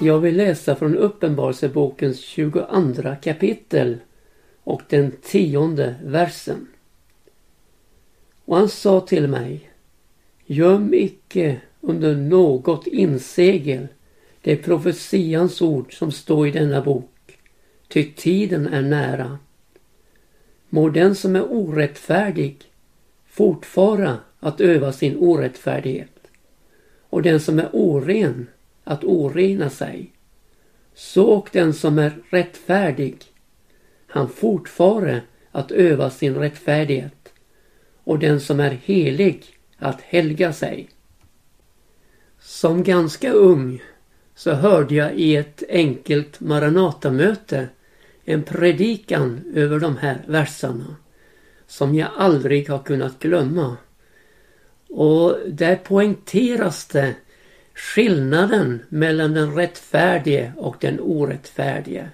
Jag vill läsa från Uppenbarelsebokens 22 kapitel och den tionde versen. Och han sa till mig Göm icke under något insegel det profetians ord som står i denna bok, ty tiden är nära. Må den som är orättfärdig fortfara att öva sin orättfärdighet och den som är oren att orena sig. Så och den som är rättfärdig, han fortfare att öva sin rättfärdighet och den som är helig att helga sig. Som ganska ung så hörde jag i ett enkelt Maranatamöte en predikan över de här verserna som jag aldrig har kunnat glömma. Och där poängteras det skillnaden mellan den rättfärdige och den orättfärdige.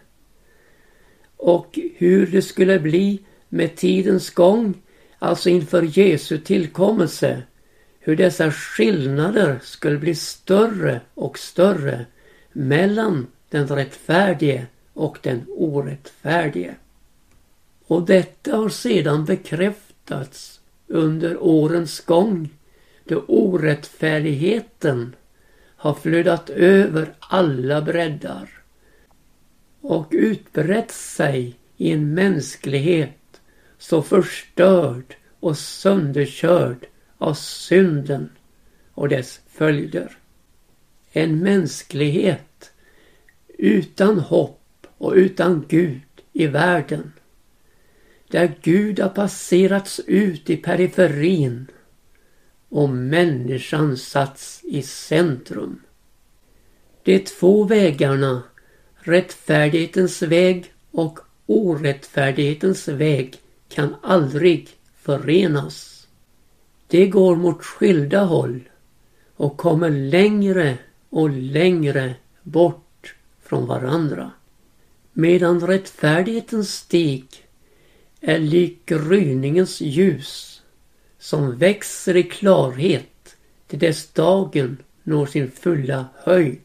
Och hur det skulle bli med tidens gång, alltså inför Jesu tillkommelse, hur dessa skillnader skulle bli större och större mellan den rättfärdige och den orättfärdige. Och detta har sedan bekräftats under årens gång då orättfärdigheten har flödat över alla breddar och utbrett sig i en mänsklighet så förstörd och sönderkörd av synden och dess följder. En mänsklighet utan hopp och utan Gud i världen. Där Gud har passerats ut i periferin och människan satts i centrum. De två vägarna, rättfärdighetens väg och orättfärdighetens väg, kan aldrig förenas. De går mot skilda håll och kommer längre och längre bort från varandra. Medan rättfärdighetens stig är lik gryningens ljus som växer i klarhet till dess dagen når sin fulla höjd.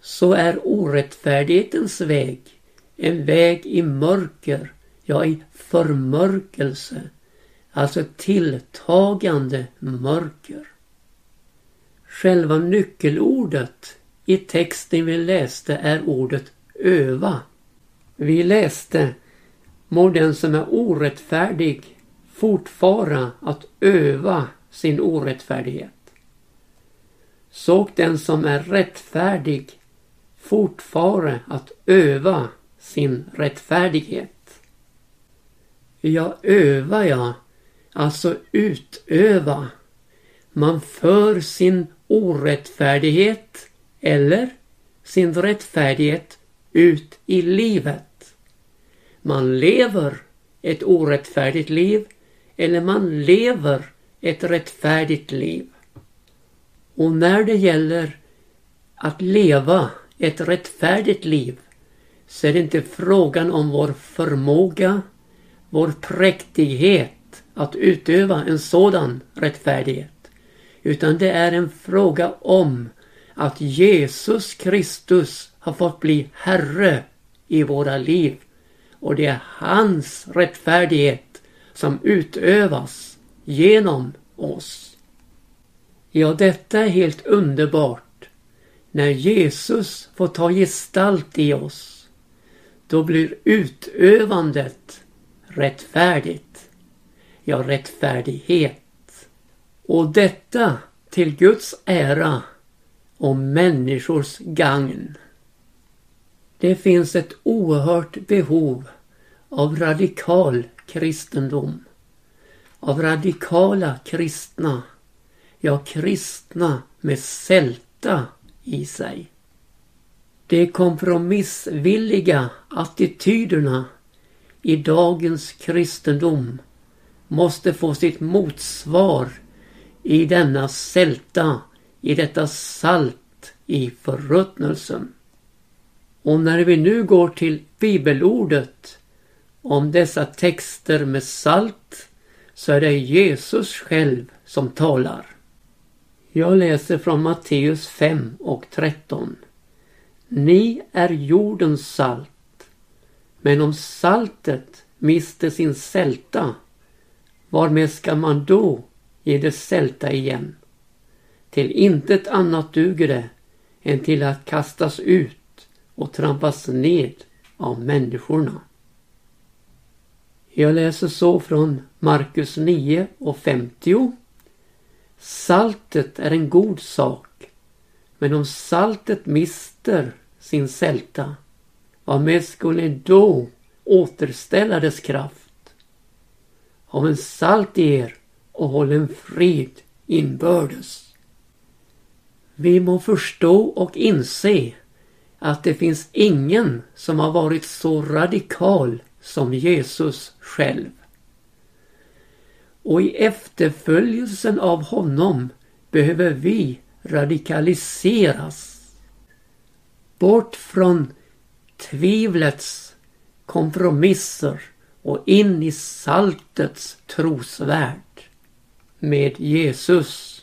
Så är orättfärdighetens väg en väg i mörker, ja i förmörkelse, alltså tilltagande mörker. Själva nyckelordet i texten vi läste är ordet öva. Vi läste Må den som är orättfärdig fortfara att öva sin orättfärdighet. Såg den som är rättfärdig fortfara att öva sin rättfärdighet. Ja, öva ja, alltså utöva. Man för sin orättfärdighet eller sin rättfärdighet ut i livet. Man lever ett orättfärdigt liv eller man lever ett rättfärdigt liv. Och när det gäller att leva ett rättfärdigt liv så är det inte frågan om vår förmåga, vår präktighet att utöva en sådan rättfärdighet. Utan det är en fråga om att Jesus Kristus har fått bli Herre i våra liv. Och det är hans rättfärdighet som utövas genom oss. Ja, detta är helt underbart. När Jesus får ta gestalt i oss, då blir utövandet rättfärdigt. Ja, rättfärdighet. Och detta till Guds ära och människors gagn. Det finns ett oerhört behov av radikal kristendom. Av radikala kristna. Ja, kristna med sälta i sig. De kompromissvilliga attityderna i dagens kristendom måste få sitt motsvar i denna sälta, i detta salt i förruttnelsen. Och när vi nu går till bibelordet om dessa texter med salt så är det Jesus själv som talar. Jag läser från Matteus 5 och 13. Ni är jordens salt. Men om saltet mister sin sälta, varmed ska man då ge det sälta igen? Till intet annat duger det än till att kastas ut och trampas ned av människorna. Jag läser så från Markus 9 och 50. Saltet är en god sak, men om saltet mister sin sälta, vad med skulle då återställa dess kraft? Av en salt i er och håll en frid inbördes. Vi må förstå och inse att det finns ingen som har varit så radikal som Jesus själv. Och i efterföljelsen av honom behöver vi radikaliseras. Bort från tvivlets kompromisser och in i saltets trosvärld med Jesus.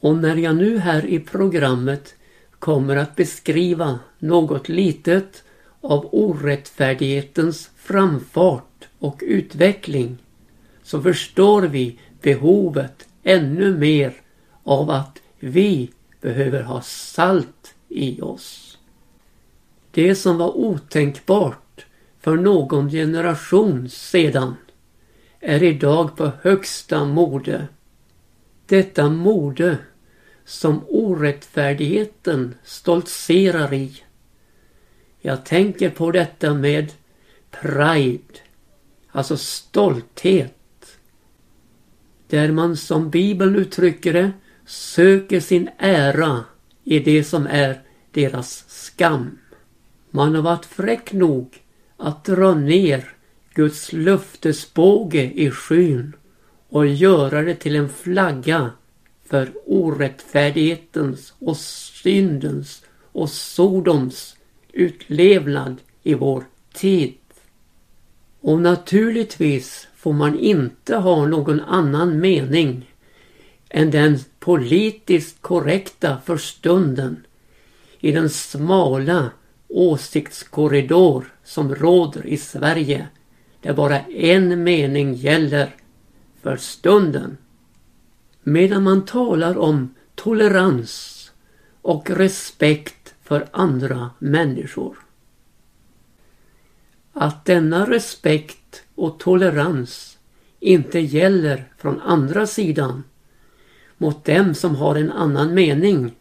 Och när jag nu här i programmet kommer att beskriva något litet av orättfärdighetens framfart och utveckling så förstår vi behovet ännu mer av att vi behöver ha salt i oss. Det som var otänkbart för någon generation sedan är idag på högsta mode. Detta mode som orättfärdigheten stoltserar i. Jag tänker på detta med pride, alltså stolthet. Där man som Bibeln uttrycker det söker sin ära i det som är deras skam. Man har varit fräck nog att dra ner Guds löftesbåge i skyn och göra det till en flagga för orättfärdighetens och syndens och Sodoms utlevnad i vår tid. Och naturligtvis får man inte ha någon annan mening än den politiskt korrekta för stunden i den smala åsiktskorridor som råder i Sverige där bara en mening gäller för stunden. Medan man talar om tolerans och respekt för andra människor. Att denna respekt och tolerans inte gäller från andra sidan mot dem som har en annan mening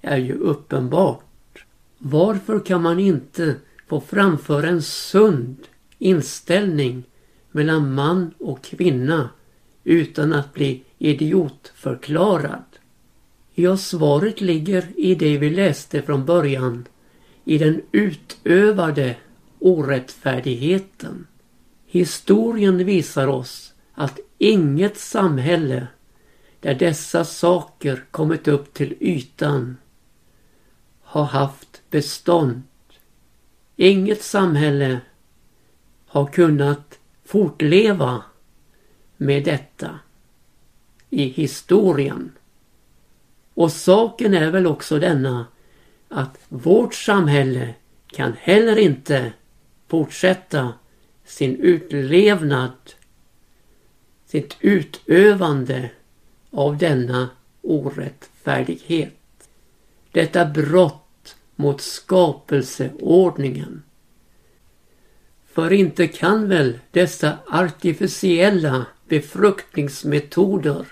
är ju uppenbart. Varför kan man inte få framföra en sund inställning mellan man och kvinna utan att bli idiotförklarad? Ja, svaret ligger i det vi läste från början. I den utövade orättfärdigheten. Historien visar oss att inget samhälle där dessa saker kommit upp till ytan har haft bestånd. Inget samhälle har kunnat fortleva med detta i historien. Och saken är väl också denna att vårt samhälle kan heller inte fortsätta sin utlevnad, sitt utövande av denna orättfärdighet. Detta brott mot skapelseordningen. För inte kan väl dessa artificiella befruktningsmetoder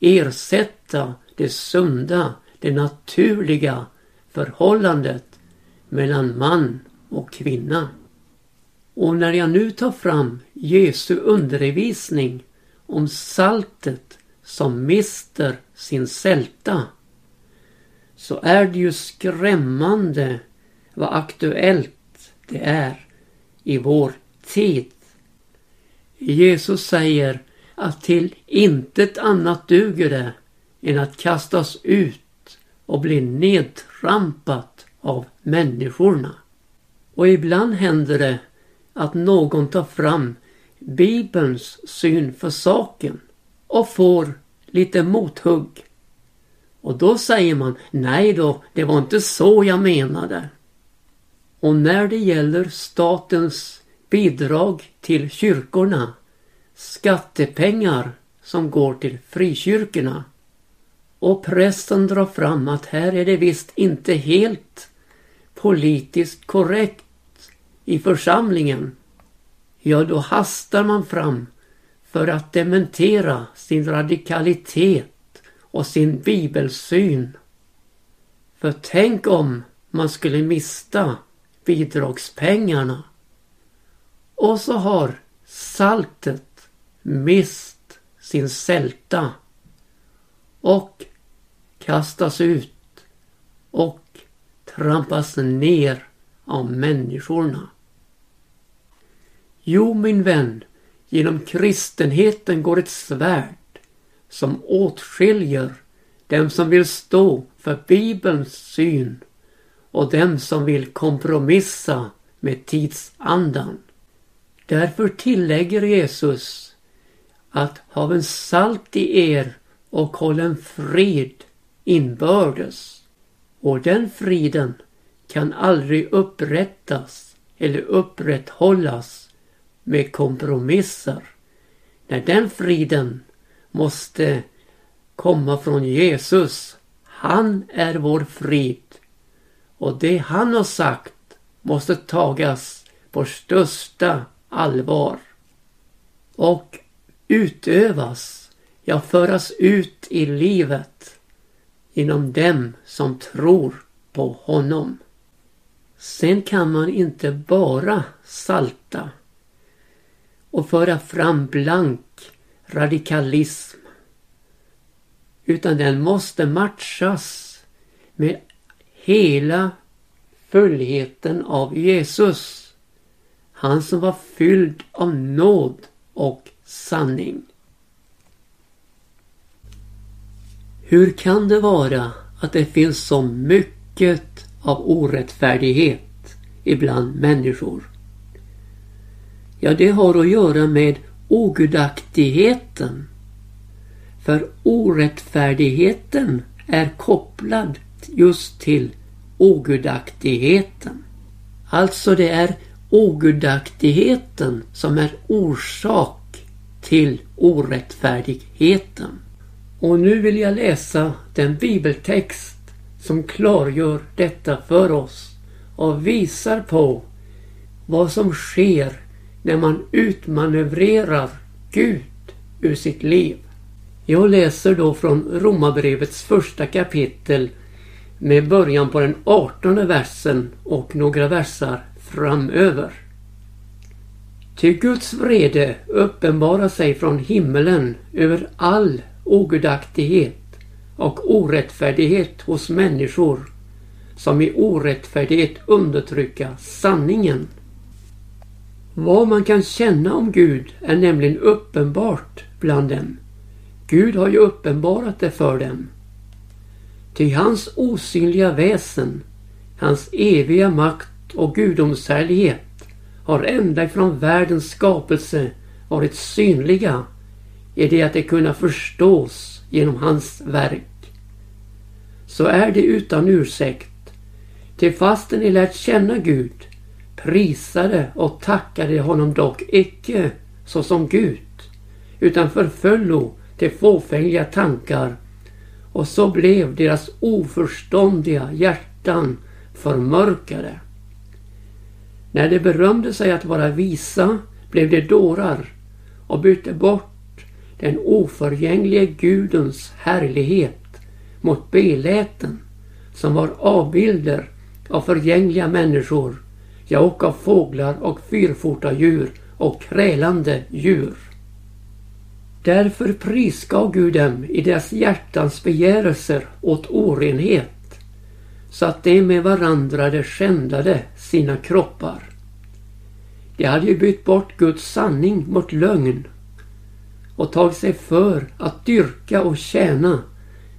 ersätta det sunda, det naturliga förhållandet mellan man och kvinna. Och när jag nu tar fram Jesu undervisning om saltet som mister sin sälta så är det ju skrämmande vad aktuellt det är i vår tid. Jesus säger att till intet annat duger det än att kastas ut och bli nedtrampat av människorna. Och ibland händer det att någon tar fram Bibelns syn för saken och får lite mothugg. Och då säger man, nej då, det var inte så jag menade. Och när det gäller statens bidrag till kyrkorna, skattepengar som går till frikyrkorna, och prästen drar fram att här är det visst inte helt politiskt korrekt i församlingen. Ja, då hastar man fram för att dementera sin radikalitet och sin bibelsyn. För tänk om man skulle mista bidragspengarna. Och så har saltet mist sin sälta och kastas ut och trampas ner av människorna. Jo, min vän, genom kristenheten går ett svärd som åtskiljer dem som vill stå för Bibelns syn och dem som vill kompromissa med tidsandan. Därför tillägger Jesus att haven salt i er och hållen frid inbördes. Och den friden kan aldrig upprättas eller upprätthållas med kompromisser. När den friden måste komma från Jesus. Han är vår frid. Och det han har sagt måste tagas på största allvar. Och utövas, ja föras ut i livet inom dem som tror på honom. Sen kan man inte bara salta och föra fram blank radikalism. Utan den måste matchas med hela fullheten av Jesus. Han som var fylld av nåd och sanning. Hur kan det vara att det finns så mycket av orättfärdighet ibland människor? Ja, det har att göra med ogudaktigheten. För orättfärdigheten är kopplad just till ogudaktigheten. Alltså det är ogudaktigheten som är orsak till orättfärdigheten. Och nu vill jag läsa den bibeltext som klargör detta för oss och visar på vad som sker när man utmanövrerar Gud ur sitt liv. Jag läser då från Romarbrevets första kapitel med början på den artonde versen och några versar framöver. Ty Guds vrede uppenbarar sig från himmelen över all ogudaktighet och orättfärdighet hos människor som i orättfärdighet undertrycka sanningen. Vad man kan känna om Gud är nämligen uppenbart bland dem. Gud har ju uppenbarat det för dem. Ty hans osynliga väsen, hans eviga makt och gudomshärlighet har ända ifrån världens skapelse varit synliga i det att det kunna förstås genom hans verk. Så är det utan ursäkt. Till fastän ni lärt känna Gud prisade och tackade honom dock icke såsom Gud utan förföllo till fåfängliga tankar och så blev deras oförståndiga hjärtan förmörkade. När de berömde sig att vara visa blev de dårar och bytte bort den oförgänglige Gudens härlighet mot beläten som var avbilder av förgängliga människor ja och av fåglar och fyrfota djur och krälande djur. Därför prisgav Gud dem i deras hjärtans begärelser åt orenhet så att de med varandra de skändade sina kroppar. De hade ju bytt bort Guds sanning mot lögn och tagit sig för att dyrka och tjäna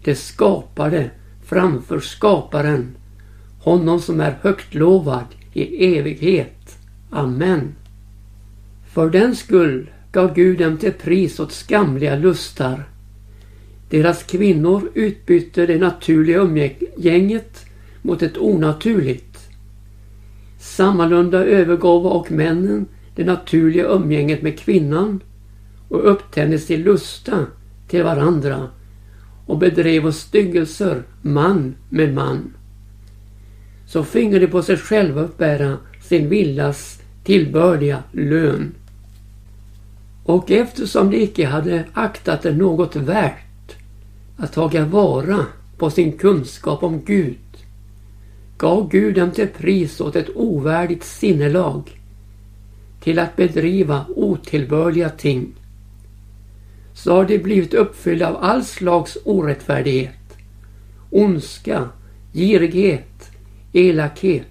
det skapade framför skaparen, honom som är högt lovad i evighet. Amen. För den skull gav Gud dem till pris åt skamliga lustar. Deras kvinnor utbytte det naturliga umgänget mot ett onaturligt. Sammalunda övergav och männen det naturliga umgänget med kvinnan och upptändes i lusta till varandra och bedrev styggelser man med man. Så finge de på sig själva uppbära sin villas tillbörliga lön. Och eftersom de icke hade aktat det något värt att taga vara på sin kunskap om Gud gav Gud dem till pris åt ett ovärdigt sinnelag till att bedriva otillbörliga ting så har de blivit uppfyllda av all slags orättfärdighet, ondska, girighet, elakhet.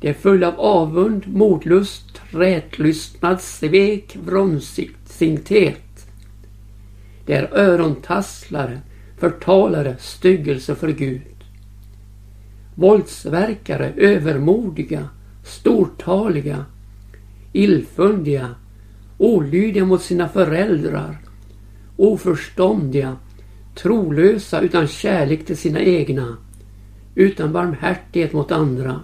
De är fulla av avund, mordlust, rätlystnad, svek, vrångsinthet. De är örontasslare, förtalare, styggelse för Gud. Våldsverkare, övermodiga, stortaliga, illfundiga, olydiga mot sina föräldrar, oförståndiga, trolösa utan kärlek till sina egna, utan barmhärtighet mot andra.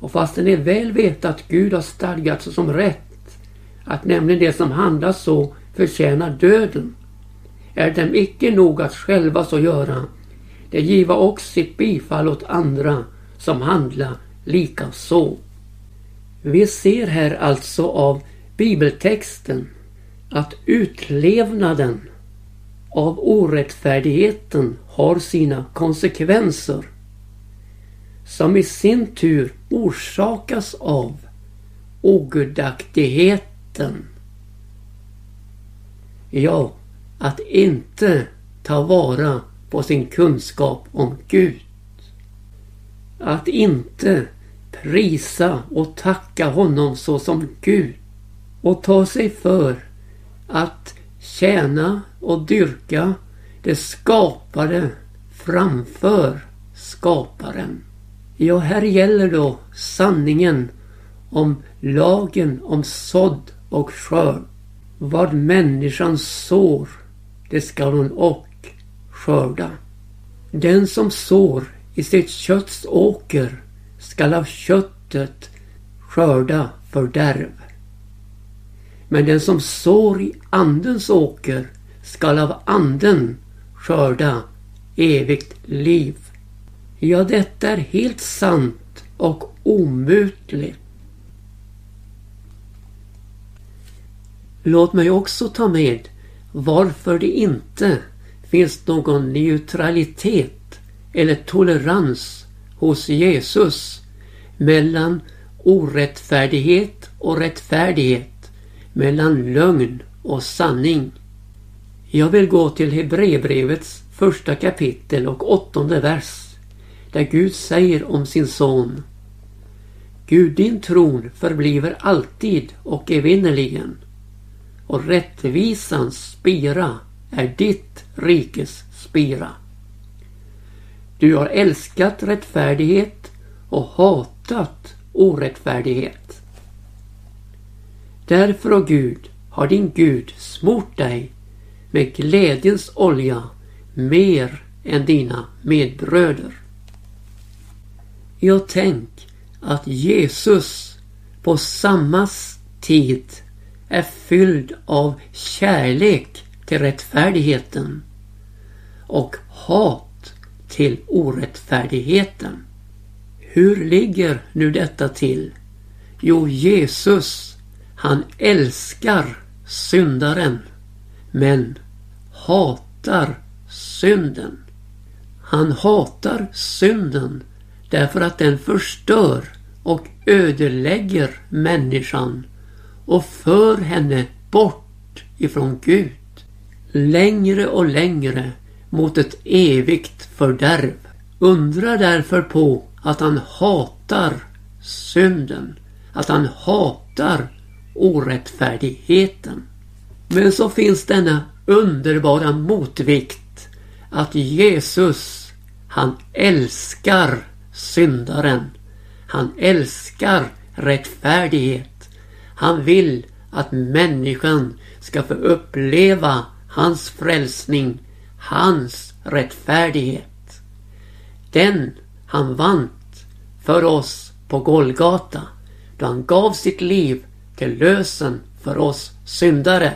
Och fastän de väl vet att Gud har stadgat som rätt, att nämligen det som handlar så förtjänar döden, är dem icke nog att själva så göra. De giva också sitt bifall åt andra som handla lika så. Vi ser här alltså av bibeltexten att utlevnaden av orättfärdigheten har sina konsekvenser som i sin tur orsakas av ogudaktigheten. Ja, att inte ta vara på sin kunskap om Gud. Att inte prisa och tacka honom såsom Gud och ta sig för att tjäna och dyrka det skapade framför skaparen. Ja, här gäller då sanningen om lagen om sådd och skörd. Vad människan sår, det skall hon och skörda. Den som sår i sitt kötts åker skall av köttet skörda fördärv. Men den som sår i andens åker skall av anden skörda evigt liv. Ja, detta är helt sant och omutligt. Låt mig också ta med varför det inte finns någon neutralitet eller tolerans hos Jesus mellan orättfärdighet och rättfärdighet mellan lögn och sanning. Jag vill gå till Hebreerbrevets första kapitel och åttonde vers. Där Gud säger om sin son. Gud din tron förbliver alltid och evinnerligen. Och rättvisans spira är ditt rikes spira. Du har älskat rättfärdighet och hatat orättfärdighet. Därför, o Gud, har din Gud smort dig med glädjens olja mer än dina medbröder. Jag tänk att Jesus på samma tid är fylld av kärlek till rättfärdigheten och hat till orättfärdigheten. Hur ligger nu detta till? Jo, Jesus han älskar syndaren men hatar synden. Han hatar synden därför att den förstör och ödelägger människan och för henne bort ifrån Gud. Längre och längre mot ett evigt fördärv. Undra därför på att han hatar synden. Att han hatar orättfärdigheten. Men så finns denna underbara motvikt att Jesus, han älskar syndaren. Han älskar rättfärdighet. Han vill att människan ska få uppleva hans frälsning, hans rättfärdighet. Den han vant för oss på Golgata då han gav sitt liv till lösen för oss syndare.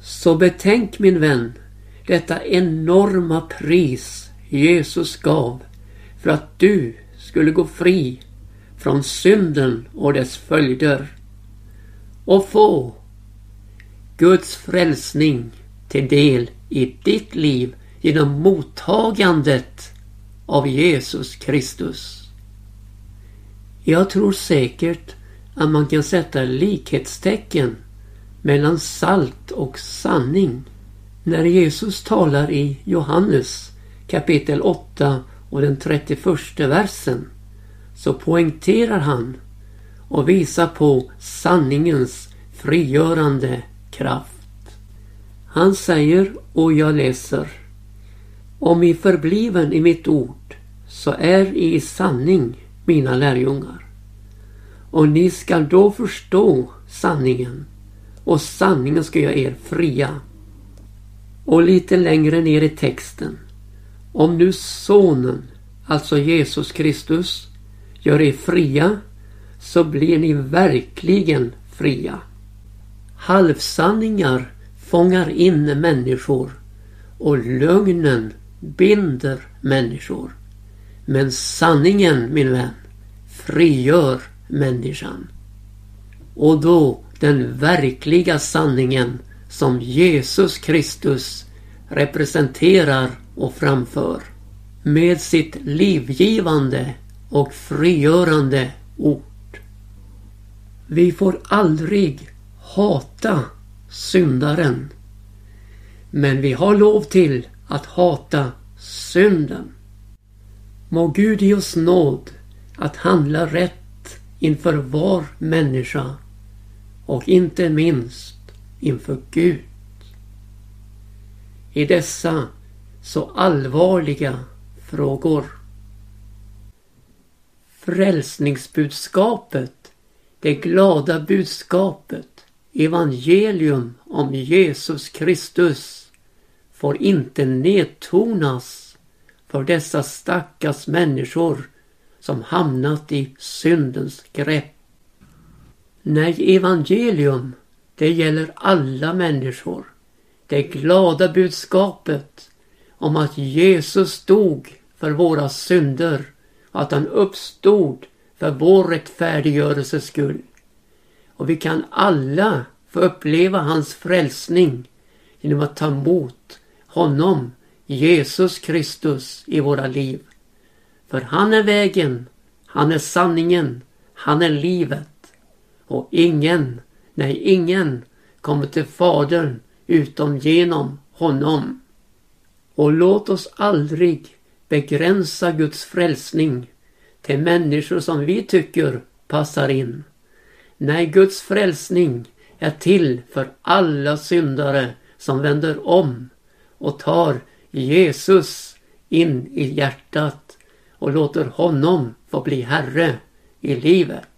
Så betänk min vän detta enorma pris Jesus gav för att du skulle gå fri från synden och dess följder och få Guds frälsning till del i ditt liv genom mottagandet av Jesus Kristus. Jag tror säkert att man kan sätta likhetstecken mellan salt och sanning. När Jesus talar i Johannes kapitel 8 och den 31 versen så poängterar han och visar på sanningens frigörande kraft. Han säger, och jag läser. Om I förbliven i mitt ord så är I i sanning mina lärjungar. Och ni skall då förstå sanningen och sanningen ska göra er fria. Och lite längre ner i texten. Om nu sonen, alltså Jesus Kristus, gör er fria så blir ni verkligen fria. Halvsanningar fångar in människor och lögnen binder människor. Men sanningen, min vän, frigör människan. Och då den verkliga sanningen som Jesus Kristus representerar och framför. Med sitt livgivande och frigörande ord. Vi får aldrig hata syndaren. Men vi har lov till att hata synden. Må Gud ge oss nåd att handla rätt inför var människa och inte minst inför Gud. I dessa så allvarliga frågor. Frälsningsbudskapet, det glada budskapet, evangelium om Jesus Kristus får inte nedtonas för dessa stackars människor som hamnat i syndens grepp. Nej, evangelium, det gäller alla människor. Det glada budskapet om att Jesus dog för våra synder och att han uppstod för vår rättfärdiggörelses skull. Och vi kan alla få uppleva hans frälsning genom att ta emot honom, Jesus Kristus, i våra liv. För han är vägen, han är sanningen, han är livet. Och ingen, nej ingen, kommer till Fadern utom genom honom. Och låt oss aldrig begränsa Guds frälsning till människor som vi tycker passar in. Nej, Guds frälsning är till för alla syndare som vänder om och tar Jesus in i hjärtat och låter honom få bli Herre i livet.